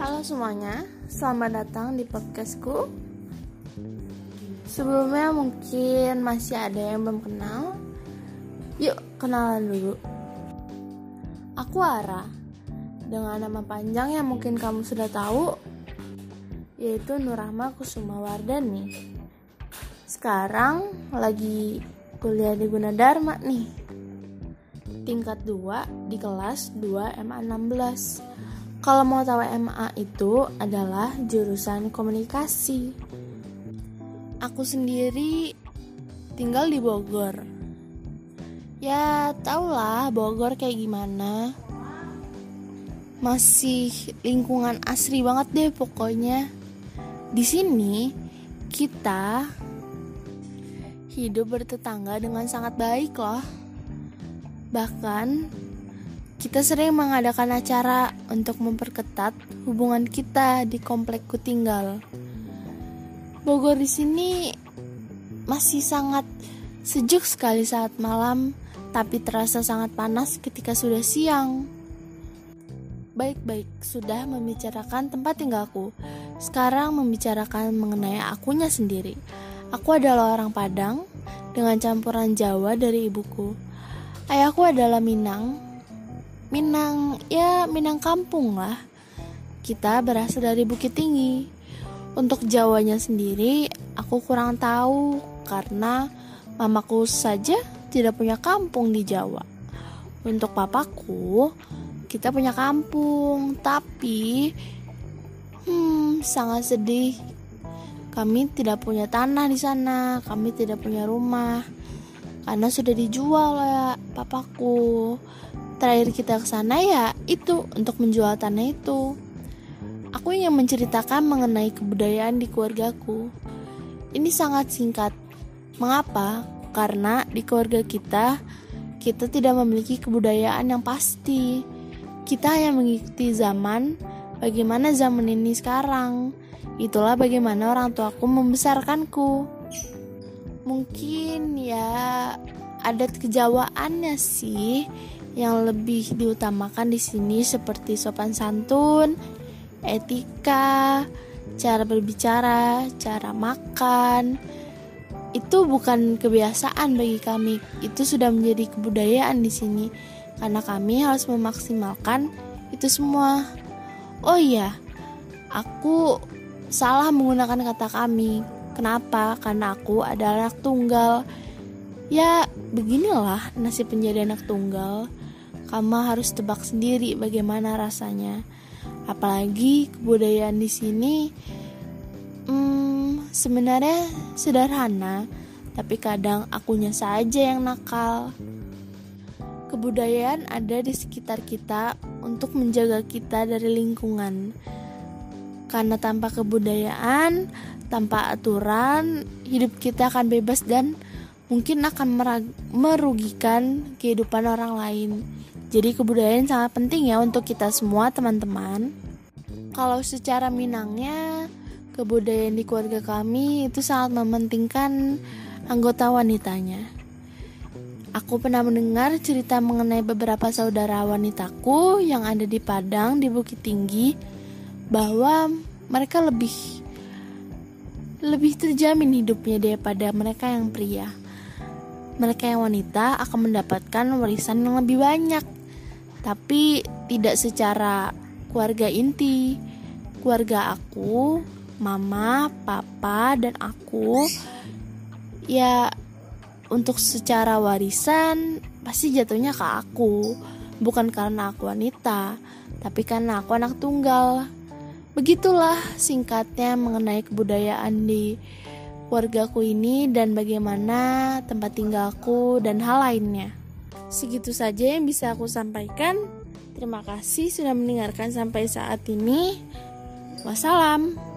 Halo semuanya, selamat datang di podcastku. Sebelumnya mungkin masih ada yang belum kenal. Yuk, kenalan dulu. Aku Ara, dengan nama panjang yang mungkin kamu sudah tahu, yaitu Nurahma Kusuma Wardani. Sekarang lagi kuliah di Gunadarma nih. Tingkat 2 di kelas 2 MA 16 kalau mau tahu MA itu adalah jurusan komunikasi. Aku sendiri tinggal di Bogor. Ya, tahulah Bogor kayak gimana. Masih lingkungan asri banget deh pokoknya. Di sini kita hidup bertetangga dengan sangat baik loh. Bahkan kita sering mengadakan acara untuk memperketat hubungan kita di komplekku tinggal. Bogor di sini masih sangat sejuk sekali saat malam, tapi terasa sangat panas ketika sudah siang. Baik-baik, sudah membicarakan tempat tinggalku. Sekarang membicarakan mengenai akunya sendiri. Aku adalah orang Padang dengan campuran Jawa dari ibuku. Ayahku adalah Minang, Minang, ya Minang kampung lah. Kita berasal dari Bukit Tinggi. Untuk Jawanya sendiri, aku kurang tahu karena mamaku saja tidak punya kampung di Jawa. Untuk papaku, kita punya kampung, tapi hmm, sangat sedih. Kami tidak punya tanah di sana, kami tidak punya rumah karena sudah dijual ya papaku terakhir kita ke sana ya itu untuk menjual tanah itu. Aku ingin menceritakan mengenai kebudayaan di keluargaku. Ini sangat singkat. Mengapa? Karena di keluarga kita kita tidak memiliki kebudayaan yang pasti. Kita hanya mengikuti zaman bagaimana zaman ini sekarang. Itulah bagaimana orang tuaku membesarkanku. Mungkin ya adat kejawaannya sih yang lebih diutamakan di sini seperti sopan santun, etika, cara berbicara, cara makan. Itu bukan kebiasaan bagi kami, itu sudah menjadi kebudayaan di sini karena kami harus memaksimalkan itu semua. Oh iya, aku salah menggunakan kata kami. Kenapa? Karena aku adalah tunggal. Ya, beginilah nasib menjadi anak tunggal kamu harus tebak sendiri bagaimana rasanya. Apalagi kebudayaan di sini hmm, sebenarnya sederhana, tapi kadang akunya saja yang nakal. Kebudayaan ada di sekitar kita untuk menjaga kita dari lingkungan. Karena tanpa kebudayaan, tanpa aturan, hidup kita akan bebas dan mungkin akan merugikan kehidupan orang lain. Jadi kebudayaan sangat penting ya untuk kita semua teman-teman. Kalau secara Minangnya, kebudayaan di keluarga kami itu sangat mementingkan anggota wanitanya. Aku pernah mendengar cerita mengenai beberapa saudara wanitaku yang ada di Padang di Bukit Tinggi bahwa mereka lebih lebih terjamin hidupnya daripada mereka yang pria. Mereka yang wanita akan mendapatkan warisan yang lebih banyak tapi tidak secara keluarga inti. Keluarga aku, mama, papa, dan aku ya untuk secara warisan pasti jatuhnya ke aku. Bukan karena aku wanita, tapi karena aku anak tunggal. Begitulah singkatnya mengenai kebudayaan di keluargaku ini dan bagaimana tempat tinggalku dan hal lainnya. Segitu saja yang bisa aku sampaikan. Terima kasih sudah mendengarkan sampai saat ini. Wassalam.